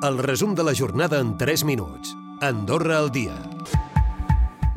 El resum de la jornada en 3 minuts. Andorra al dia.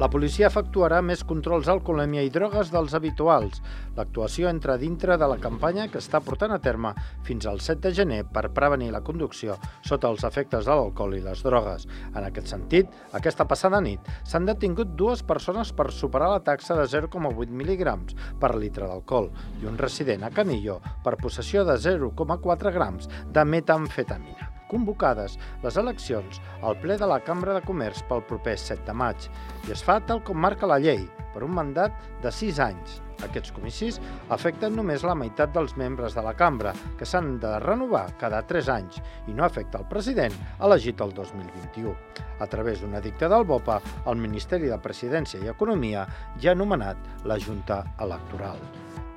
La policia efectuarà més controls alcoholèmia i drogues dels habituals. L'actuació entra dintre de la campanya que està portant a terme fins al 7 de gener per prevenir la conducció sota els efectes de l'alcohol i les drogues. En aquest sentit, aquesta passada nit s'han detingut dues persones per superar la taxa de 0,8 mil·ligrams per litre d'alcohol i un resident a Canillo per possessió de 0,4 grams de metamfetamina convocades les eleccions al ple de la Cambra de Comerç pel proper 7 de maig i es fa tal com marca la llei, per un mandat de 6 anys. Aquests comicis afecten només la meitat dels membres de la cambra, que s'han de renovar cada 3 anys, i no afecta el president elegit el 2021. A través d'un edicte del BOPA, el Ministeri de Presidència i Economia ja ha anomenat la Junta Electoral.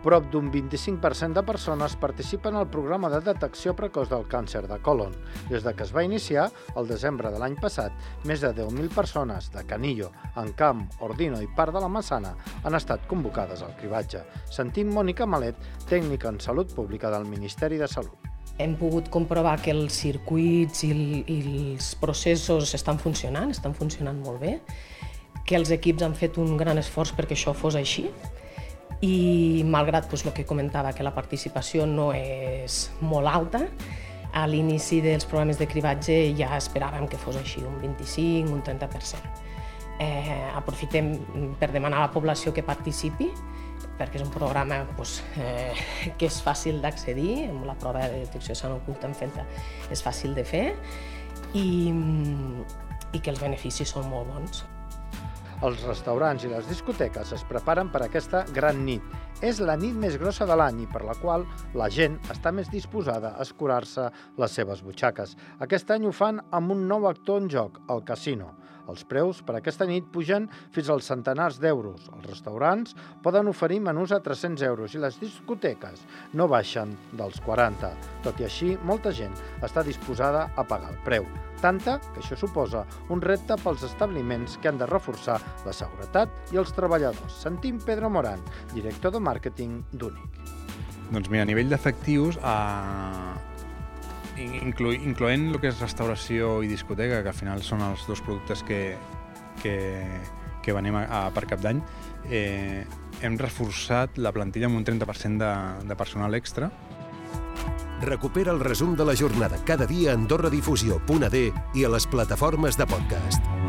Prop d'un 25% de persones participen al programa de detecció precoç del càncer de colon. Des de que es va iniciar, el desembre de l'any passat, més de 10.000 persones de Canillo, Encamp, Ordino i part de la Massana han estat convocades al cribatge. Sentim Mònica Malet, tècnica en Salut Pública del Ministeri de Salut. Hem pogut comprovar que els circuits i, i els processos estan funcionant, estan funcionant molt bé, que els equips han fet un gran esforç perquè això fos així, i malgrat doncs, el que comentava, que la participació no és molt alta, a l'inici dels programes de cribatge ja esperàvem que fos així, un 25, un 30%. Eh, aprofitem per demanar a la població que participi, perquè és un programa doncs, eh, que és fàcil d'accedir, amb la prova de detecció de sang oculta en fenta és fàcil de fer i, i que els beneficis són molt bons. Els restaurants i les discoteques es preparen per aquesta gran nit. És la nit més grossa de l'any i per la qual la gent està més disposada a escurar-se les seves butxaques. Aquest any ho fan amb un nou actor en joc, el casino. Els preus per aquesta nit pugen fins als centenars d'euros. Els restaurants poden oferir menús a 300 euros i les discoteques no baixen dels 40. Tot i així, molta gent està disposada a pagar el preu. Tanta que això suposa un repte pels establiments que han de reforçar la seguretat i els treballadors. Sentim Pedro Morán, director de màrqueting d'Únic. Doncs mira, a nivell d'efectius, eh, inclo, incloent el que és restauració i discoteca, que al final són els dos productes que, que, que venem a, a per cap d'any, eh, hem reforçat la plantilla amb un 30% de, de personal extra. Recupera el resum de la jornada cada dia a AndorraDifusió.d i a les plataformes de podcast.